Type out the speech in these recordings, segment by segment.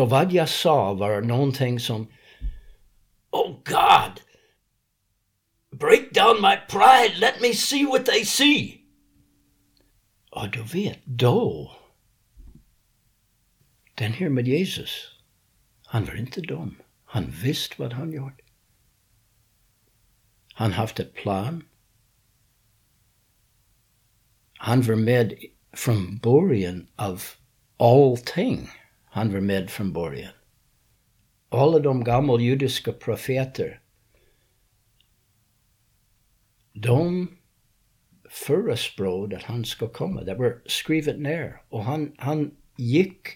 Så vad jag sa var någonting som Oh God! Break down my pride, let me see what they see. Och du vet, då, den här med Jesus, han var inte dum. Han visste vad han gjorde. Han haft ett plan. Han var med från början av allting. Han var med från början. Alla de gamla judiska profeter, de förespråkade att han ska komma. Det var skrivet ner. Och han, han gick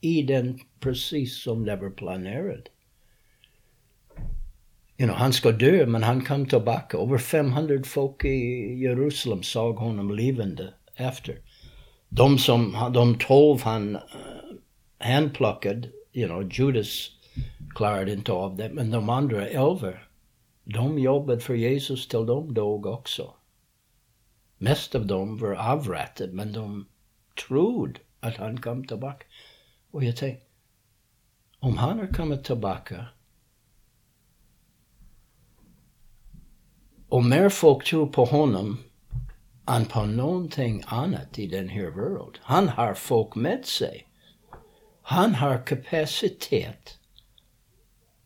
i den precis som det var planerat. You know, han ska dö, men han kom tillbaka. Över 500 folk i Jerusalem såg honom levande efter. De som, de tolv han uh, handplockade, you know, Judas klarade inte av det, men de andra elva, de jobbade för Jesus till de dog också. Mest av dem var avrättade, men de trodde att han kom tillbaka. Och jag tänkte, om han har kommit tillbaka och mer folk tror på honom än på någonting annat i den här världen. Han har folk med sig. Han har kapacitet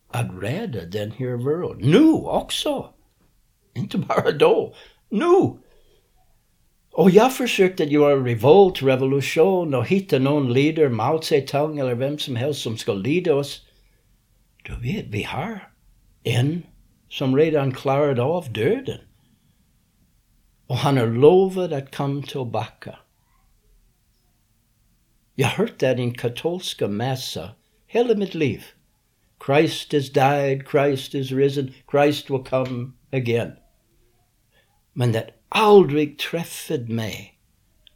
att rädda den här världen. Nu också! Inte bara då. Nu! Och jag försökte göra revolt, revolution och hitta någon ledare, Mao Zedong eller vem som helst som ska leda oss. Du vet, vi har en som redan klarat av döden. Och han har lovat att komma tillbaka. Jag har hört det i katolska mässa hela mitt liv. Christ has died, Christ is risen, Christ will come again. Men det aldrig träffade mig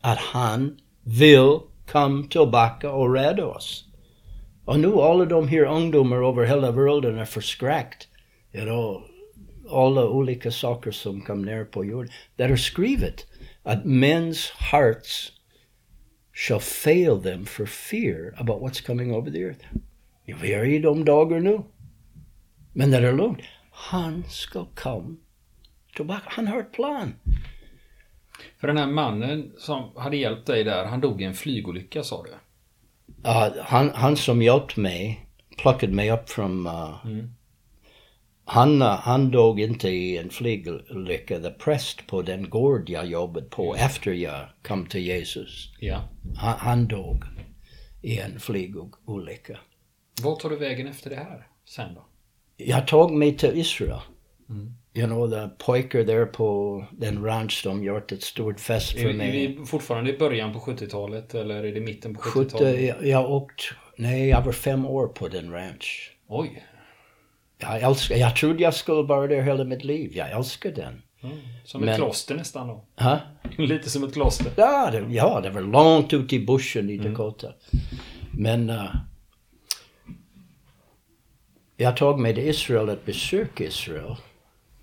att han vill komma tillbaka och rädda oss. Och nu alla de här ungdomar över hela världen är förskräckt. You know, alla olika saker som kom ner på jorden. Det är skrivet att mäns hearts shall fail them for fear about what's coming over the earth. Vi är i de dagar nu. Men det är lugnt. Han ska komma tillbaka. Han har ett plan. För den här mannen som hade hjälpt dig där, han dog i en flygolycka sa du? Uh, han, han som hjälpte mig plockade mig upp från... Uh, mm. Han, han dog inte i en flygolycka. The präst på den gård jag jobbade på efter jag kom till Jesus. Ja. Han, han dog i en flygolycka. Vad tar du vägen efter det här sen då? Jag tog mig till Israel. Mm you know, the pojkar där på den ranch, de gjort ett stort fest för är, mig. Är vi fortfarande i början på 70-talet eller är det mitten på 70-talet? jag, jag åkt, nej jag var fem år på den ranch. Oj. Jag älskar, jag trodde jag skulle vara där hela mitt liv. Jag älskar den. Mm, som Men, ett kloster nästan då? Ha? Lite som ett kloster? Ja, det, ja, det var långt ute i bushen i. Dakota. Mm. Men uh, jag tog mig till Israel att besöka Israel.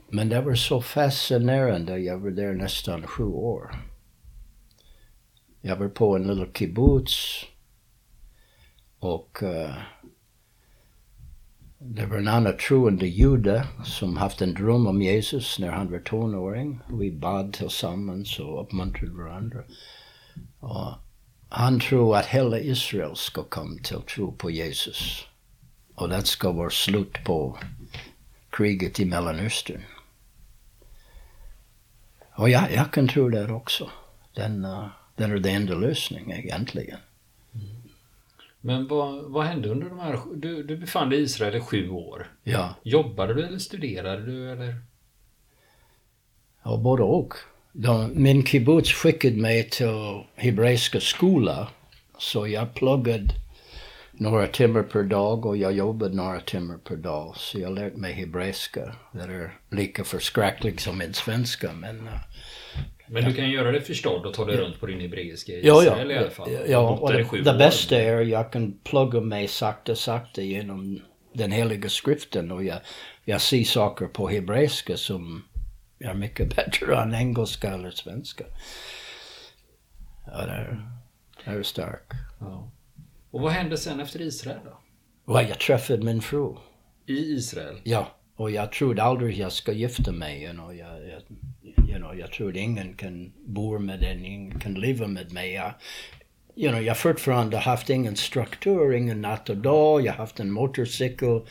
Men det var så fascinerande. Jag var där nästan sju år. Jag var på en liten kibbutz. Och uh, det var en annan troende jude som haft en dröm om Jesus när han var tonåring. Vi bad tillsammans och uppmuntrade varandra. Och han tror att hela Israel ska komma till tro på Jesus. Och det ska vara slut på kriget i Mellanöstern. Och jag, jag kan tro det också. Den, uh, den är den enda lösningen egentligen. Men vad, vad hände under de här... Du, du befann dig i Israel i sju år. Ja. Jobbade du eller studerade du eller? Ja, både och. De, min kibbutz skickade mig till hebreiska skola. Så jag pluggade några timmar per dag och jag jobbade några timmar per dag. Så jag lärde mig hebreiska. Det är lika förskräckligt som min svenska men... Uh, men du kan göra det förstådd och ta dig runt på din hebreiska i ja, ja, i alla fall. Ja, och det, det bästa är att jag kan plugga mig sakta, sakta genom den heliga skriften och jag, jag ser saker på hebreiska som är mycket bättre än engelska eller svenska. Ja, det är, det är starkt. Ja. Och vad hände sen efter Israel då? Well, jag träffade min fru. I Israel? Ja, och jag trodde aldrig jag ska gifta mig. You know. jag, jag, you know, jag trodde ingen kan bo med den, ingen kan leva med mig. Jag, you know, jag fortfarande haft ingen struktur, ingen natt och dag. Jag haft en motorcykel.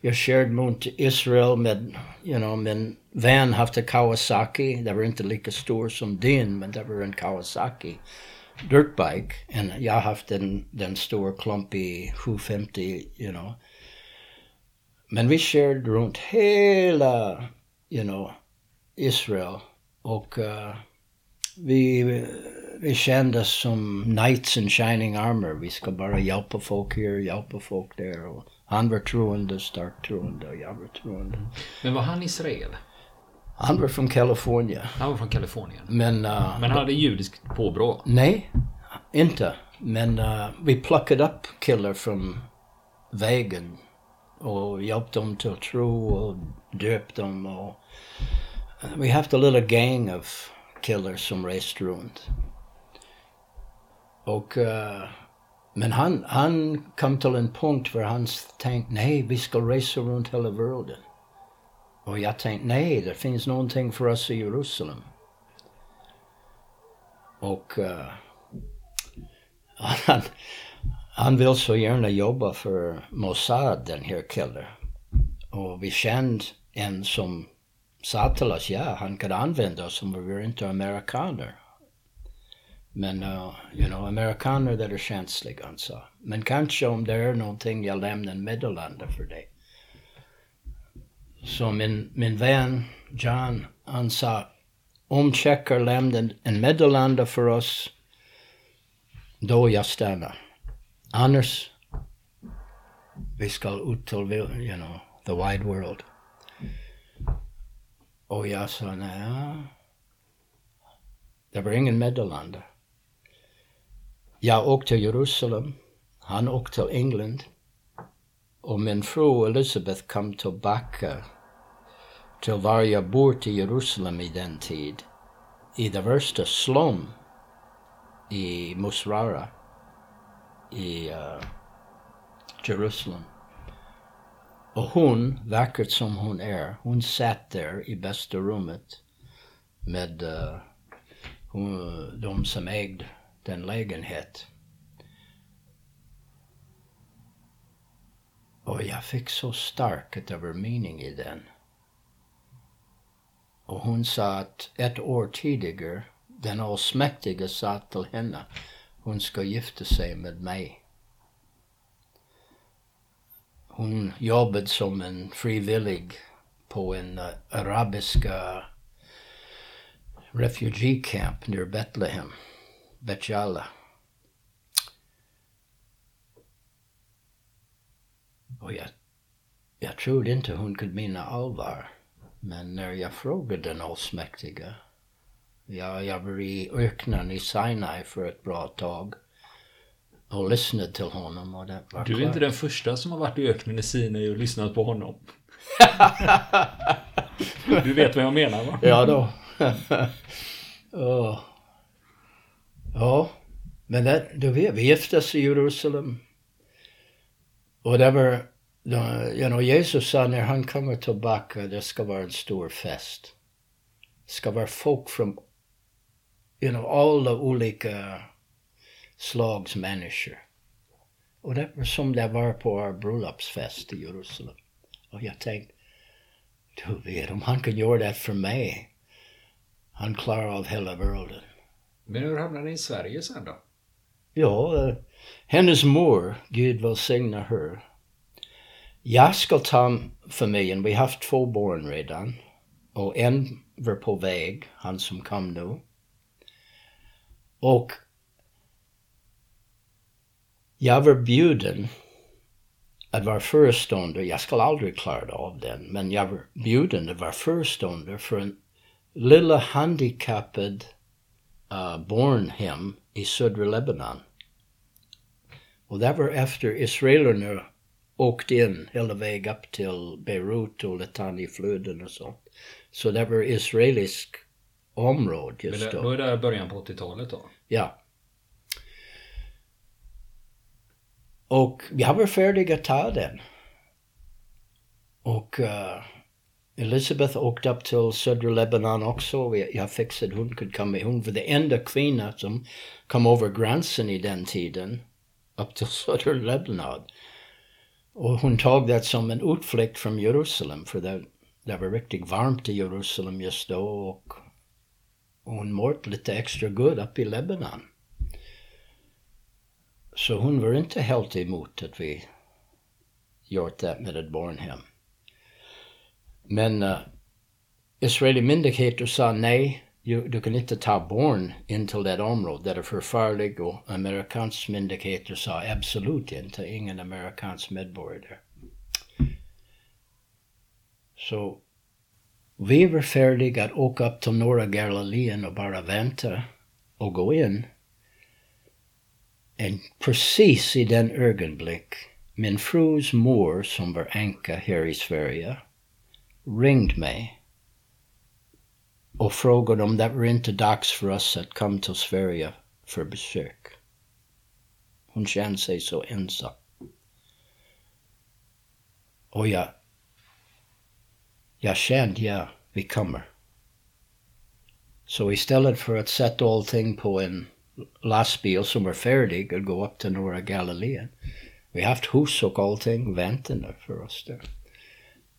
Jag körde mot Israel med, you know, min vän haft en Kawasaki. Det var inte lika stor som din, men det var en Kawasaki dirtbike. Och jag haft en, den stora klumpig 750, you know. Men vi körde runt hela, you know, Israel. Och uh, vi, vi kändes som knights in shining armor. Vi ska bara hjälpa folk här, hjälpa folk där. Och han var troende, starkt troende och jag var troende. Men var han Israel? Han var från Kalifornien. Han var från Kalifornien? Men, uh, Men han hade judiskt påbrå? Nej, inte. Men uh, vi plockade upp killar från vägen och hjälpte dem till tro och döpte dem. Och, we have a little gang of killers som reste runt. Och, uh, men han, han kom till en punkt där han tänkte, nej, vi ska resa runt hela världen. Och jag tänkte, nej, det finns någonting för oss i Jerusalem. Och uh, han, han vill så gärna jobba för Mossad, den här killen. Och vi kände en som sa till oss, ja, han kan använda oss om vi är inte amerikaner. Men, uh, you know, amerikaner det är känsliga, han sa. Men kanske om det är någonting jag lämnar en meddelande för dig. Så min, min vän John, han sa, om tjecker lämnar en meddelande för oss, då jag stannar. Annars, vi ska ut till, you know, the wide world. Och jag sa, nej, det var ingen meddelande. Jag åkte Jerusalem, han åkte till England och min fru Elizabeth kom tillbaka till var jag bor i Jerusalem i den tid. I det värsta slum i Musrara i uh, Jerusalem. Och hon, vackert som hon är, hon satt där i bästa rummet med uh, hon, de som ägde den lägenhet. Och jag fick så starkt att det var mening i den. Och hon sa att ett år tidigare, den allsmäktige sa till henne, hon ska gifta sig med mig. Hon jobbade som en frivillig på en uh, arabiska refugee camp near Bethlehem, Betjala. Och jag, jag trodde inte hon kunde mena allvar. Men när jag frågade den allsmäktiga, ja, jag var i öknen i Sinai för ett bra tag och lyssnade till honom och det var Du är klart. inte den första som har varit i öknen i Sinai och lyssnat på honom. du vet vad jag menar va? Ja då. oh. Ja, men det, du vet, vi gifte oss i Jerusalem. Och det var, you know, Jesus sa när han kommer tillbaka, det ska vara en stor fest. Det ska vara folk från, you know, alla olika slags människor. Och det var som det var på vår bröllopsfest i Jerusalem. Och jag tänkte, du vet, om han kan göra det för mig, han klarar av hela världen. Men hur hamnade ni i Sverige sen då? Ja, eh, hennes mor, Gud välsigna her. Jag ska ta familjen, vi har haft två barn redan. Och en var på väg, han som kom nu. Och jag var bjuden att vara föreståndare, jag skulle aldrig klara av den, men jag var bjuden att vara föreståndare för en lilla handikappad uh, barnhem i södra Lebanon. Och det var efter israelerna åkte in hela vägen upp till Beirut och Litani-floden och sånt. Så det var israelisk område Men just det, då. då är det början på 80-talet då? Ja. Och jag var färdig att ta den. Och uh, Elizabeth åkte upp till södra Lebanon också. Jag fixade hon kunde komma. Hon var den enda kvinnan som kom över gränsen i den tiden. Upp till södra Lebanon. Och hon tog det som en utflykt från Jerusalem. För det, det var riktigt varmt i Jerusalem just då. Och hon mådde lite extra gott upp i Lebanon. Så hon var inte helt emot att vi gjort det med ett barnhem. Men eh, uh, Israeli myndigheter sa nej, du kan inte ta barn in till det området, det är för farligt och amerikanska myndigheter sa absolut inte, ingen amerikansk medborgare. Så vi var färdiga att åka upp till norra Galileen och bara vänta och gå in. Och precis i den ögonblick, min frus mor som var änka här i Sverige, ringde mig och frågade om det var inte dags för oss att komma till Sverige för besök. Hon kände sig så ensam. Och jag, jag kände, ja, vi kommer. Så istället för att sätta allting på en lastbil som var färdig att gå upp till norra Galileen, vi har haft hus och allting väntande för oss där.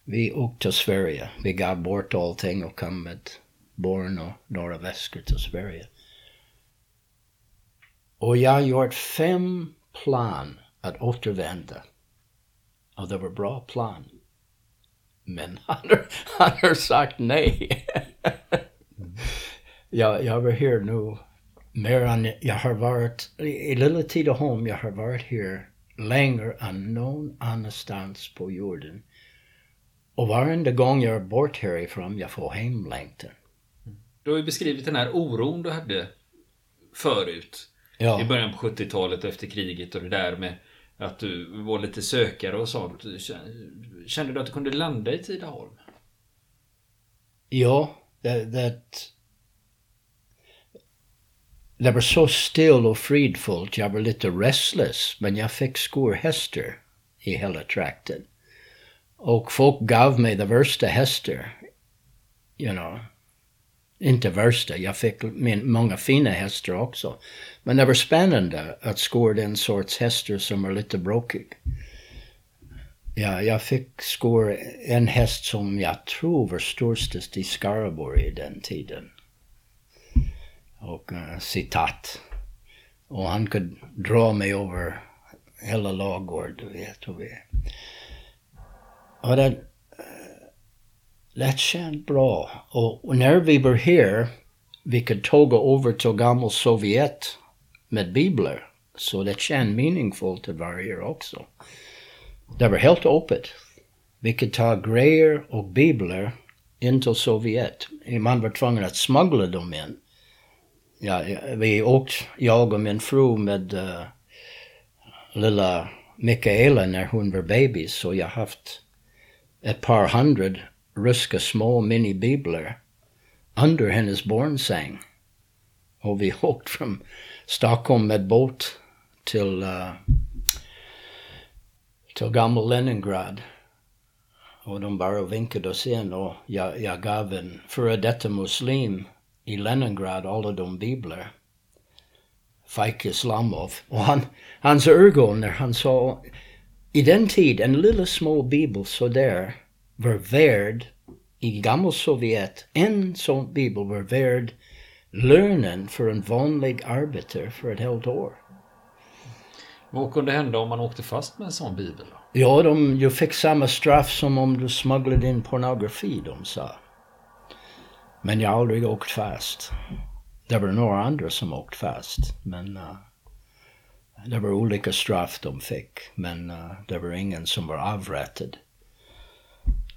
Vi åkte till Sverige. Vi gav bort allting och kom med barn och några väskor till Sverige. Och jag har gjort fem plan att återvända. Och det var bra plan. Men han har, han har sagt nej. jag, jag var här nu mer än jag har varit, i lilla Tidaholm, jag har varit här längre än någon annanstans på jorden. Och varenda gång jag är bort härifrån, jag får hemlängtan. Du har ju beskrivit den här oron du hade förut. Ja. I början på 70-talet efter kriget och det där med att du var lite sökare och sånt. Kände du att du kunde landa i Tidaholm? Ja, det, det, det var så still och fridfullt. Jag var lite restless, men jag fick skorhästar i hela trakten. Och folk gav mig de värsta hästar. You know. Inte värsta, jag fick min, många fina hästar också. Men det var spännande att skåra den sorts hästar som var lite bråkig. Ja, jag fick skåra en häst som jag tror var störst i Skaraborg i den tiden. Och uh, citat. Och han kunde dra mig över hela lagård, du vet. Och vi, och det eh, lät känt bra. Och när vi var här, vi kunde tåga över till gammal Sovjet med biblar. Så det kändes meningsfullt att vara här också. Det var helt öppet. Vi kunde ta grejer och biblar in till Sovjet. Man var tvungen att smuggla dem in. Ja, vi åkte, jag och min fru med uh, lilla Mikaela när hon var baby, så jag haft ett par hundra ryska små minibiblar under hennes barnsäng. Och vi åkte från Stockholm med båt till, uh, till gamla Leningrad. Och de bara vinkade oss in och jag, jag gav en före detta muslim i Leningrad alla de biblar. Fajk Islamov. Och han, hans ögon när han sa i den tid, en liten små bibel sådär var värd i gammal Sovjet, en sån bibel var värd lönen för en vanlig arbetare för ett helt år. Vad kunde hända om man åkte fast med en sån bibel? Ja, de ju fick samma straff som om du smugglade in pornografi, de sa. Men jag har aldrig åkt fast. Det var några andra som åkt fast, men uh, det var olika straff de fick. Men uh, det var ingen som var avrättad.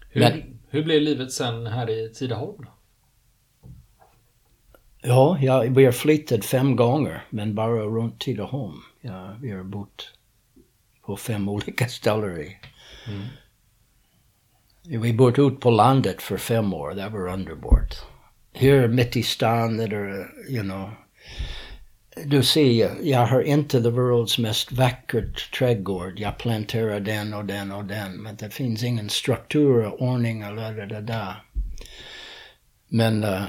Hur, Men, hur blev livet sen här i Tidaholm? Ja, ja, vi har flyttat fem gånger, men bara runt Tidaholm. Ja, vi har bott på fem olika ställen. Mm. Vi bott ut på landet för fem år, det var underbart. Här mitt i stan, eller, you know, du ser, jag har inte the world's mest vackert trädgård. Jag planterar den och den och den. Men det finns ingen struktur och ordning eller det där. Men uh,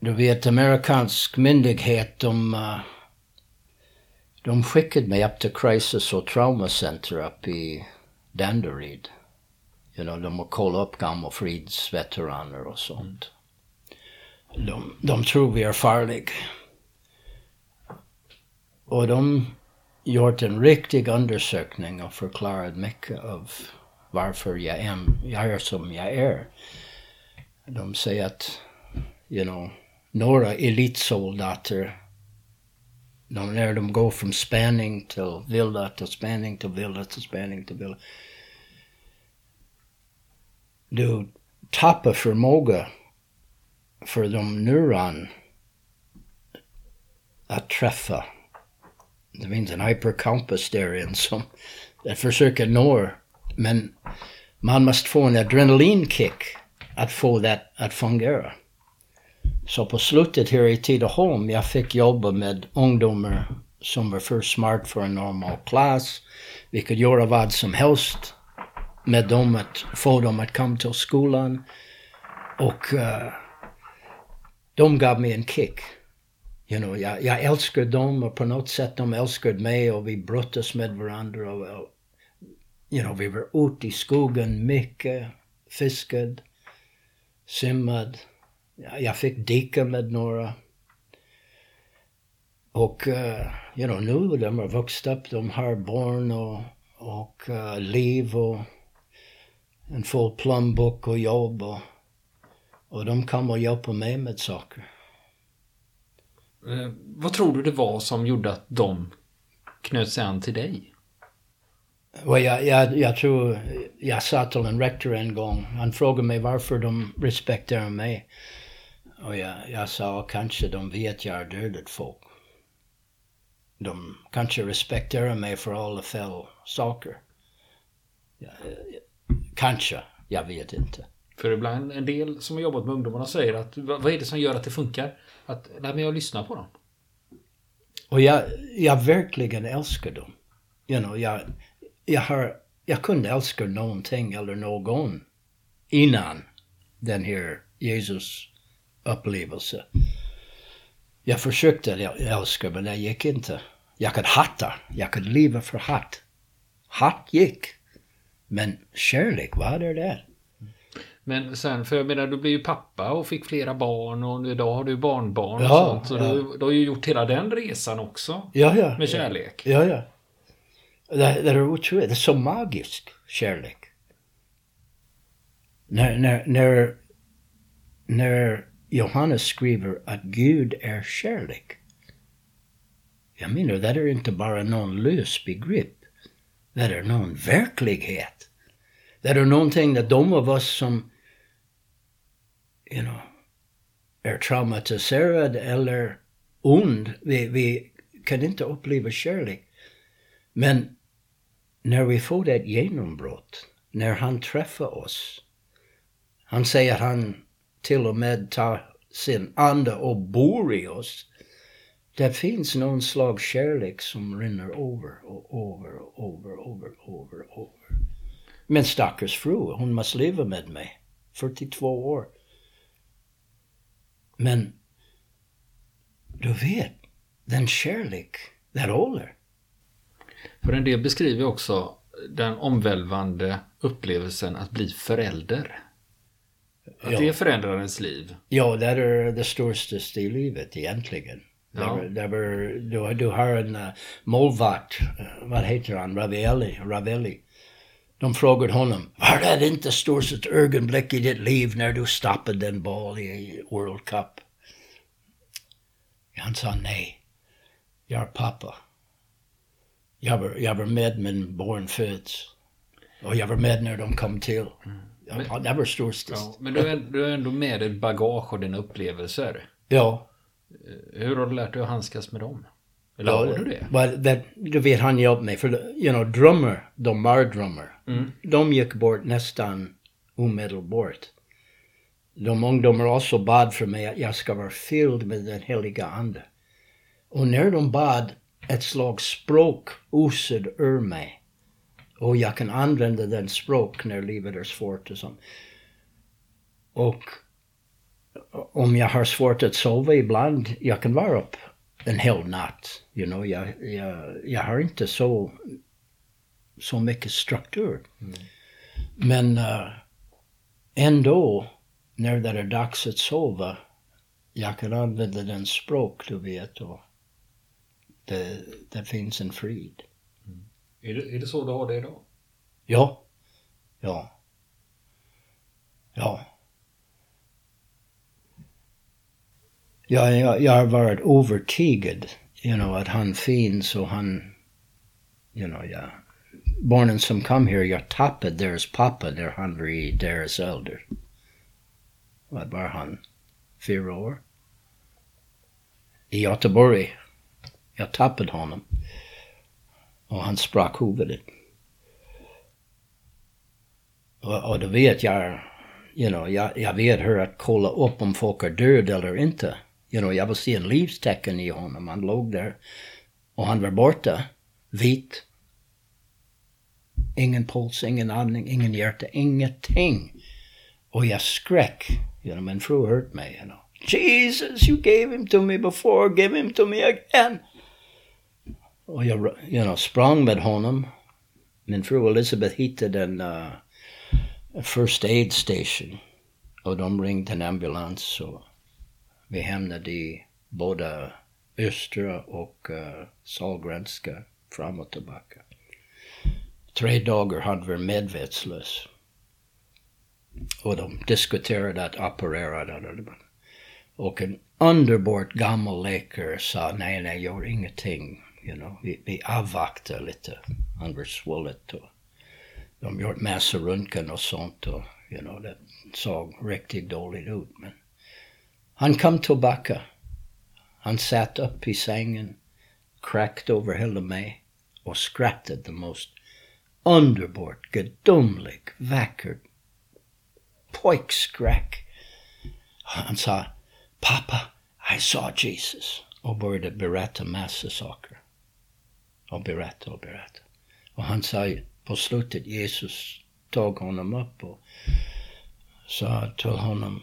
du vet, amerikansk myndighet, de, uh, de skickade mig upp till Crisis och Trauma Center upp i Danderyd. You know, de har kollat upp gamla fridsveteraner och sånt. De, de tror vi är farliga. Och de gjort en riktig undersökning och förklarat mycket av varför jag är, jag är som jag är. De säger att, you know, några elitsoldater, de, när de går från spänning till vilda till spänning till vilda till spänning till vilda. Du tappar förmåga för de neuron att träffa det finns en hypercampus där som försöker nå. Men man måste få en adrenalinkick att få det att fungera. Så på slutet här i Tidaholm, jag fick jobba med ungdomar som var för smart för en normal klass. Vi kunde göra vad som helst med dem, att få dem att komma till skolan. Och uh, de gav mig en kick. You know, jag, jag älskar dem och på något sätt de älskar mig och vi brottas med varandra. Och, och, you know, vi var ute i skogen mycket, fiskade, simmade. Jag fick dika med några. Och, uh, you know, nu de har vuxit upp, de har barn och, och uh, liv och en full plånbok och jobb och, och de kommer och hjälper mig med saker. Eh, vad tror du det var som gjorde att de knöt sig an till dig? Well, jag, jag, jag tror, jag sa till en rektor en gång, han frågade mig varför de respekterar mig. Och jag, jag sa, kanske de vet jag har dödat folk. De kanske respekterar mig för alla fel saker. Ja, kanske, jag vet inte. För ibland, en del som har jobbat med ungdomarna säger att vad är det som gör att det funkar? Att, nej men jag lyssnar på dem. Och jag, jag verkligen älskar dem. You know, jag, jag, har, jag kunde älska någonting eller någon innan den här Jesus upplevelse. Jag försökte älska men det gick inte. Jag kunde hata. Jag kunde leva för hat. Hat gick. Men kärlek, vad är det? Men sen, för jag menar, du blev ju pappa och fick flera barn och idag har du barnbarn och ja, sånt. Så ja. du, du har ju gjort hela den resan också. Ja, ja. Med kärlek. Ja, ja. Det, det är otroligt. Det är så magisk kärlek. När, när, när, när Johannes skriver att Gud är kärlek. Jag menar, det är inte bara någon lös begrepp. Det är någon verklighet. Det är någonting att de av oss som you know, är traumatiserade eller ond. Vi, vi kan inte uppleva kärlek. Men när vi får det genombrott, när han träffar oss. Han säger att han till och med tar sin ande och bor i oss. Det finns någon slags kärlek som rinner över och över och över och över och över och över. Men stackars fru, hon måste leva med mig. 42 år. Men du vet, den kärlek, det håller. För en del beskriver också den omvälvande upplevelsen att bli förälder. Att ja. det förändrar ens liv. Ja, det är det största i livet egentligen. Ja. Där, där, du, du har en uh, målvakt, uh, vad heter han, Ravelli, Ravelli. De frågade honom, var det inte största ögonblick i ditt liv när du stoppade den boll i World Cup? Han sa nej. Jag är pappa. Jag var, jag var med när barn föds. Och jag var med när de kom till. Mm. Men, det var störst. Ja, men du är, du är ändå med ditt bagage och dina upplevelser. Ja. Hur har du lärt dig att handskas med dem? Eller har du det? Well, that, du vet, han hjälpte mig. För, you know, drummer, de mardrömmar, mm. de gick bort nästan omedelbart. De ungdomar också bad för mig att jag ska vara fylld med den heliga Ande. Och när de bad ett slags språk osad ur mig. Och jag kan använda den språk när livet är svårt och sånt. Och om jag har svårt att sova ibland, jag kan vara upp en hel natt. You know, jag, jag, jag har inte så, så mycket struktur. Mm. Men uh, ändå, när det är dags att sova, jag kan använda den språk du vet och det, det finns en frid. Mm. Är, det, är det så du har det idag? Ja. Ja. Ja. Jag, jag, jag har varit övertygad, you know, att han finns och han, you know, ja. Barnen som kom här, jag tappade deras pappa när han var i deras ålder. Vad var han? Fyra år? I Göteborg. Jag tappade honom. Och han sprack huvudet. Och, och då vet jag, you know, jag, jag vet hur att kolla upp om folk är döda eller inte. You know, jag vill se en livstecken i honom. Han låg där och han var borta. Vit. Ingen puls, ingen andning, ingen hjärta, ingenting. Och jag skräck. You know, min fru hört mig. You know. Jesus, you gave him to me before, give him to me again. Och jag you know, sprang med honom. Min fru Elizabeth hittade en uh, first aid station. Och de ringde en ambulans. Och vi hamnade i både östra och eh, uh, Sahlgrenska fram och tillbaka. Tre dagar hade vi medvetslös. Och de diskuterade att operera den. Och en underbart gammal läkare sa nej, nej, gör ingenting. You know, vi, vi avvaktar lite. Han var svullet och de gjort massa röntgen och sånt och you know, det såg riktigt dåligt ut. Men han kom tillbaka. Han satt upp i sängen, kräkt över hela mig och skrattade the most underbart, gudomlig, vackert pojkskräck. Han sa, pappa, I saw Jesus. Och började berätta massa saker. Och berätta och berätta. Och han sa på slutet, Jesus tog honom upp och sa till honom,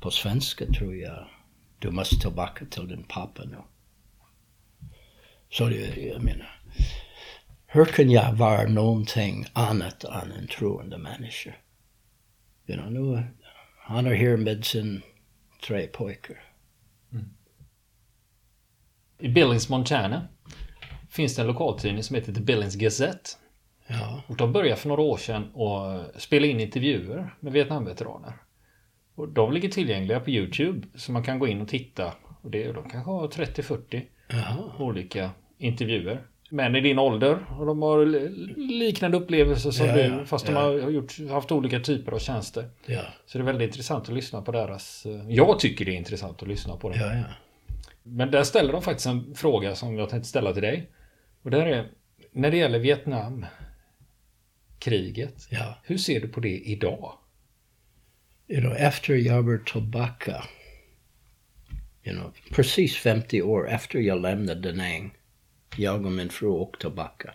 på svenska tror jag. Du måste tillbaka till din pappa nu. Så det, jag menar, hur kan jag vara någonting annat än en troende människa? You know, nu, han är här med sin tre pojkar. Mm. I Billings, Montana finns det en lokaltidning som heter The Billings Gazette. Ja. Och de började för några år sedan att spela in intervjuer med Vietnamveteraner. Och de ligger tillgängliga på Youtube så man kan gå in och titta. Och det, de kanske har 30-40 olika intervjuer. Män i din ålder och de har liknande upplevelser som ja, du fast ja. de har gjort, haft olika typer av tjänster. Så det är väldigt intressant att lyssna på deras... Eh, jag tycker det är intressant att lyssna på det. Men där ställer de faktiskt en fråga som jag tänkte ställa till dig. Och det är när det gäller Vietnam kriget. Hur ser du på det idag? You know, efter jag var tillbaka, you know, precis 50 år efter jag lämnade Danang, jag och min fru åkte tillbaka.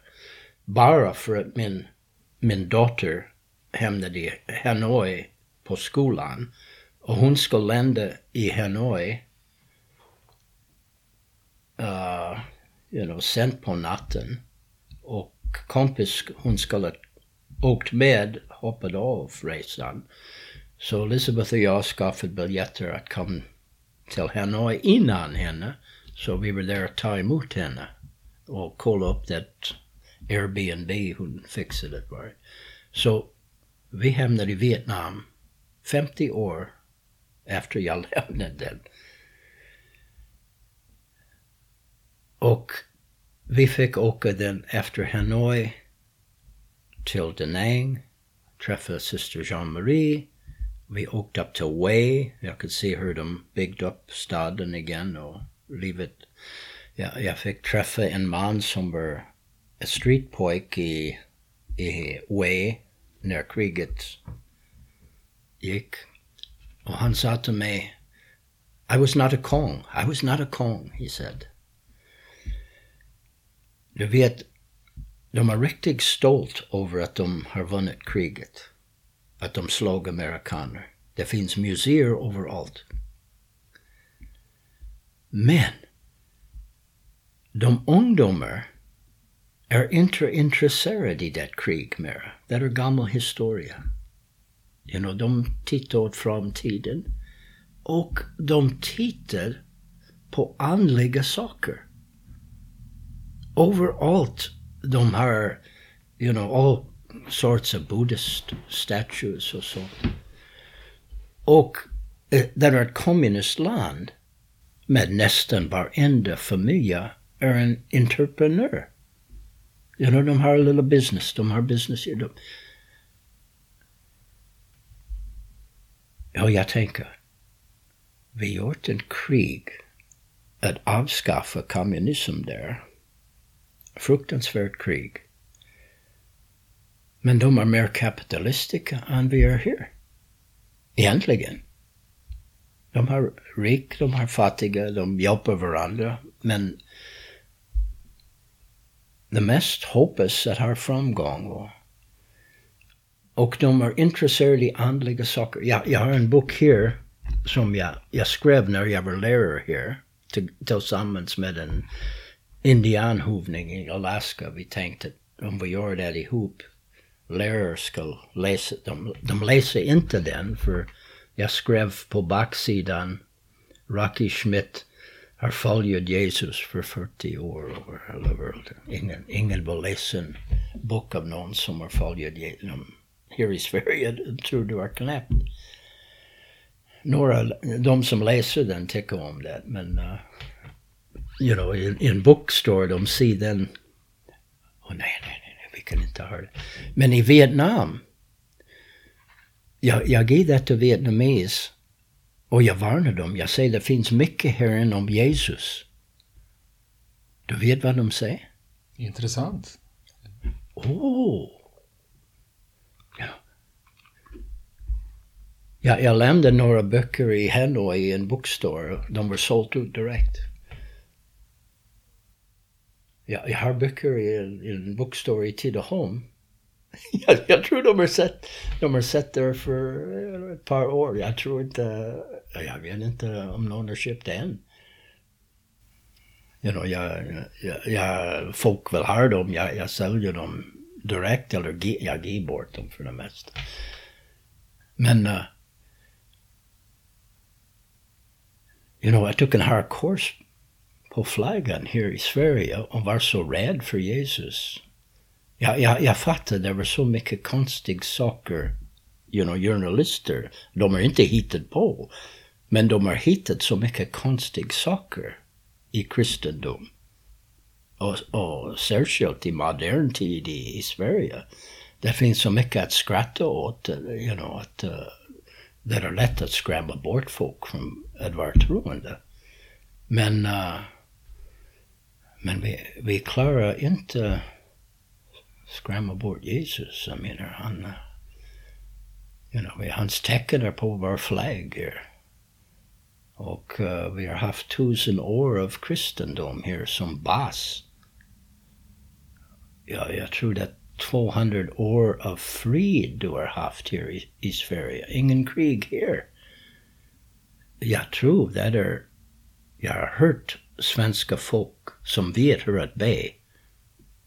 Bara för att min, min dotter hamnade i Hanoi på skolan och hon skulle landa i Hanoi uh, you know, sent på natten. Och kompis, hon skulle åkt med, hoppade av resan. Så Elizabeth och jag skaffade biljetter att komma uh, till Hanoi innan henne. Så vi var där och ta emot henne och kolla upp det Airbnb hon fixade. Var. Så vi hamnade i Vietnam 50 år efter jag lämnade den. Och vi fick åka den efter Hanoi till Da Nang, träffa syster Jean-Marie vi åkte upp till Way. Jag kunde se hur de byggde upp staden igen och livet. Ja, jag fick träffa en man som var en streetpojk i, i Way när kriget gick. Och han sa till mig I was not a Kong. I was not a Kong, he said. Du vet, de er är riktigt stolt över att de har vunnit kriget. Att de slog amerikaner. Det finns museer överallt. Men de ungdomar är inte intresserade i det krig mera. Det är gammal historia. You know, de tittar åt framtiden. Och de tittar på andliga saker. Överallt de har, you know, all sorts of Buddhist statues och sånt. Och eh, det är ett kommunistland med nästan varenda familj är en entreprenör. You know, de har lilla business, de har business. De... Ja, jag tänker, vi gjort en krig att avskaffa kommunism där. Fruktansvärt krig. Men de är mer kapitalistiska än vi är här. Egentligen. De har rik, de har fattiga, de hjälper varandra. Men det mest hoppas att ha framgång. Och, och de är intresserade i andliga saker. Jag, jag har en bok här som jag, jag skrev när jag var lärare här tillsammans med en indianhovning i Alaska. Vi tänkte att om vi gör det ihop, lärare ska läsa, de, de läser inte den för jag skrev på baksidan Rocky Schmidt har följt Jesus för 40 år över hela världen. Ingen, ingen vill läsa en bok av någon som har följt Jesus. Här i Sverige tror du är knäppt. Några, de som läser den tycker om det, men uh, you know, en bok står de ser den. Åh oh, nej, nej, nej, kan inte ha det. Men i Vietnam, jag, jag ger det till vietnames och jag varnar dem. Jag säger det finns mycket här inne om Jesus. Du vet vad de säger? Intressant. Åh! Oh. Ja. ja. Jag lämnade några böcker i Hanoi i en bookstore. De var sålt ut direkt. Ja, jag har böcker i en, i en bookstore i Tidaholm. jag, jag, tror de har sett, de har sett där för eh, ett par år. Jag tror inte, jag vet inte om någon har köpt än. You know, jag, jag, jag, folk vill ha dem, jag, jag säljer dem direkt eller jag ger bort dem för det mesta. Men, uh, you know, jag tog en hard course på flaggan här i Sverige och var så rädd för Jesus. Jag, jag, jag fattar, det var så mycket konstiga saker. You know, journalister, de har inte hittat på. Men de har hittat så mycket konstiga saker i kristendom. Och, och särskilt i modern tid i, i Sverige. Det finns så mycket att skratta åt, you know, att uh, det är lätt att skrämma bort folk från att vara troende. Men uh, men vi, vi klarar inte skrämma bort Jesus. Jag menar, han... You know, we hans tecken är på vår flagg Och uh, vi har haft tusen år av kristendom här som bas. Ja, jag tror det är 200 år av frid du har haft här i, i Sverige. Ingen krig här. Jag tror det är... Jag har hört svenska folk som vet hur att be.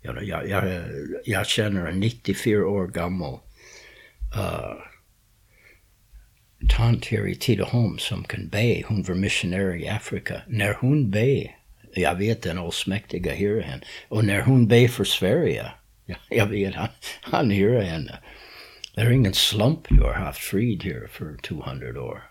Jag, jag, jag, jag känner en 94 år gammal uh, tant här i Tidaholm som kan be. Hon var missionär i Afrika. När hon be, jag vet den allsmäktiga hör henne. Och när hon be för Sverige, jag vet han, han hör henne. Det är ingen slump du har haft frid här för 200 år.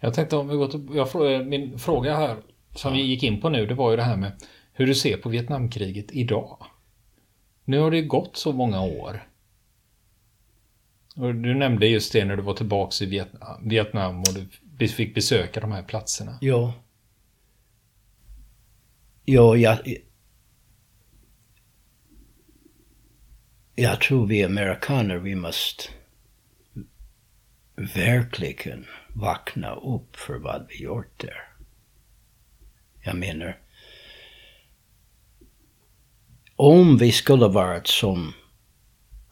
Jag tänkte om vi går till, jag, min fråga här som vi gick in på nu, det var ju det här med hur du ser på Vietnamkriget idag. Nu har det gått så många år. Och du nämnde just det när du var tillbaka i Vietnam och du fick besöka de här platserna. Ja. Ja, jag... Jag tror vi amerikaner, vi måste verkligen vakna upp för vad vi gjort där. Jag menar, om vi skulle varit som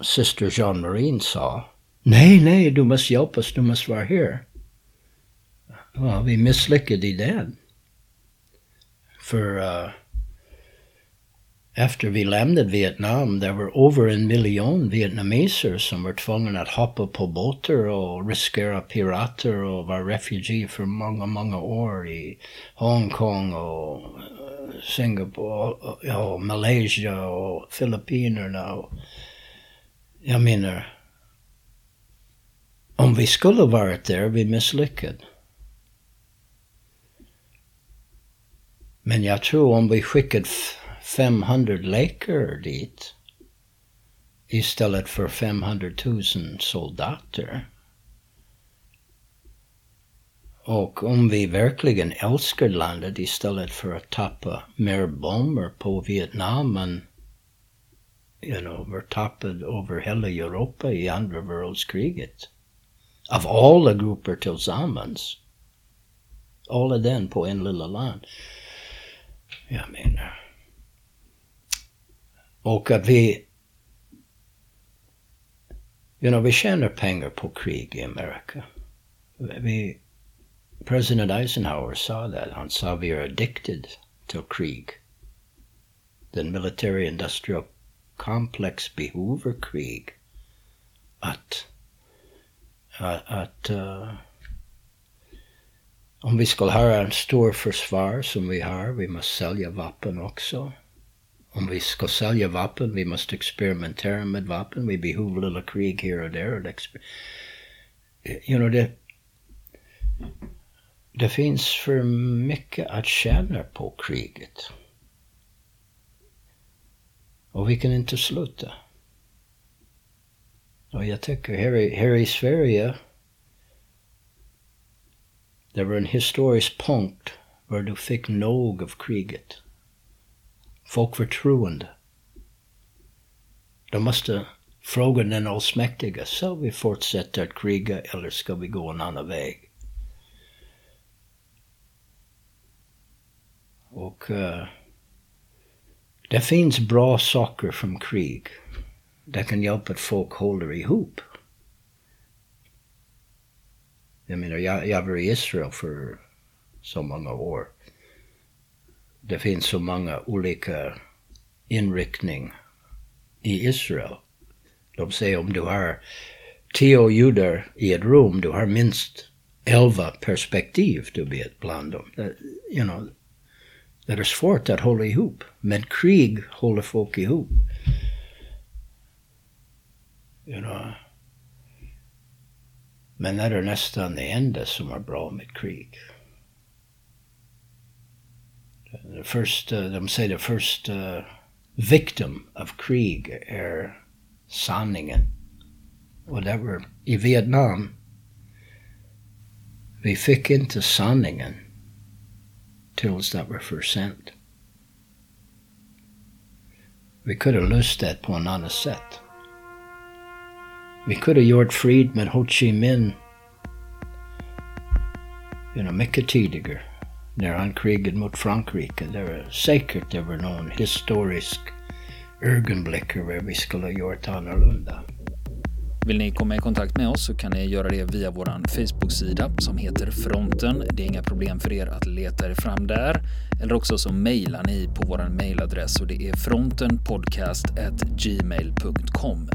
syster Jean Marine sa, nej, nej, du måste hjälpa oss, du måste vara här. Ja, vi misslyckade i den. För uh, efter vi lämnade Vietnam, there were över en miljon vietnameser som var tvungna att hoppa på båtar och riskera pirater och vara refugier för många, många år i Hongkong och eh, Singapore, och Malaysia och. Och, jag menar, om vi skulle varit där, vi misslyckades. Men jag tror om vi skickade 500 läkare dit istället för 500 000 soldater. Och om vi verkligen älskar landet istället för att tappa mer bomber på Vietnam än you know, var tappad över hela Europa i andra världskriget. Av alla grupper tillsammans. Alla den på en lilla land. Jag menar. Och att vi, you know, vi tjänar pengar på krig i Amerika. Vi, president Eisenhower sa det. Han sa vi är addicted till krig. Den military industrial complex behöver krig. Att, att, att uh, om vi ska ha en stor försvar som vi har, vi måste sälja vapen också. Om vi ska sälja vapen, vi måste experimentera med vapen. Vi behöver lilla krig här och där. Eh, you know, det, det finns för mycket att tjäna på kriget. Och vi kan inte sluta. Och jag tycker här i, här i Sverige, det var en historisk punkt var du fick nog av kriget. Folk. De måste fråga den allsmäktige, ska vi fortsätta att kriga eller ska vi gå en annan väg? Och uh, det finns bra saker från krig. Det kan hjälpa att folk håller ihop. Jag menar, jag, jag var i Israel för så många år det finns så många olika inriktning i Israel. De säger om du har tio judar i ett rum, du har minst elva perspektiv du vet bland dem. You know, det är svårt att hålla ihop. Men krig håller folk ihop. You know. Men det är nästan det enda som är bra med krig the first, uh, de säger the first uh, victim of krig är sanningen. Det var i Vietnam. Vi fick inte sanningen tills det var för sent. Vi kunde ha löst det på en annan sätt. Vi kunde ha gjort frid med Ho Chi Minh you know, mycket tidigare när han krigade mot Frankrike. Det var säkert det var någon historisk ögonblick hur vi skulle ha gjort annorlunda. Vill ni komma i kontakt med oss så kan ni göra det via vår Facebook-sida som heter Fronten. Det är inga problem för er att leta er fram där. Eller också så mejlar ni på vår mejladress och det är frontenpodcastgmail.com.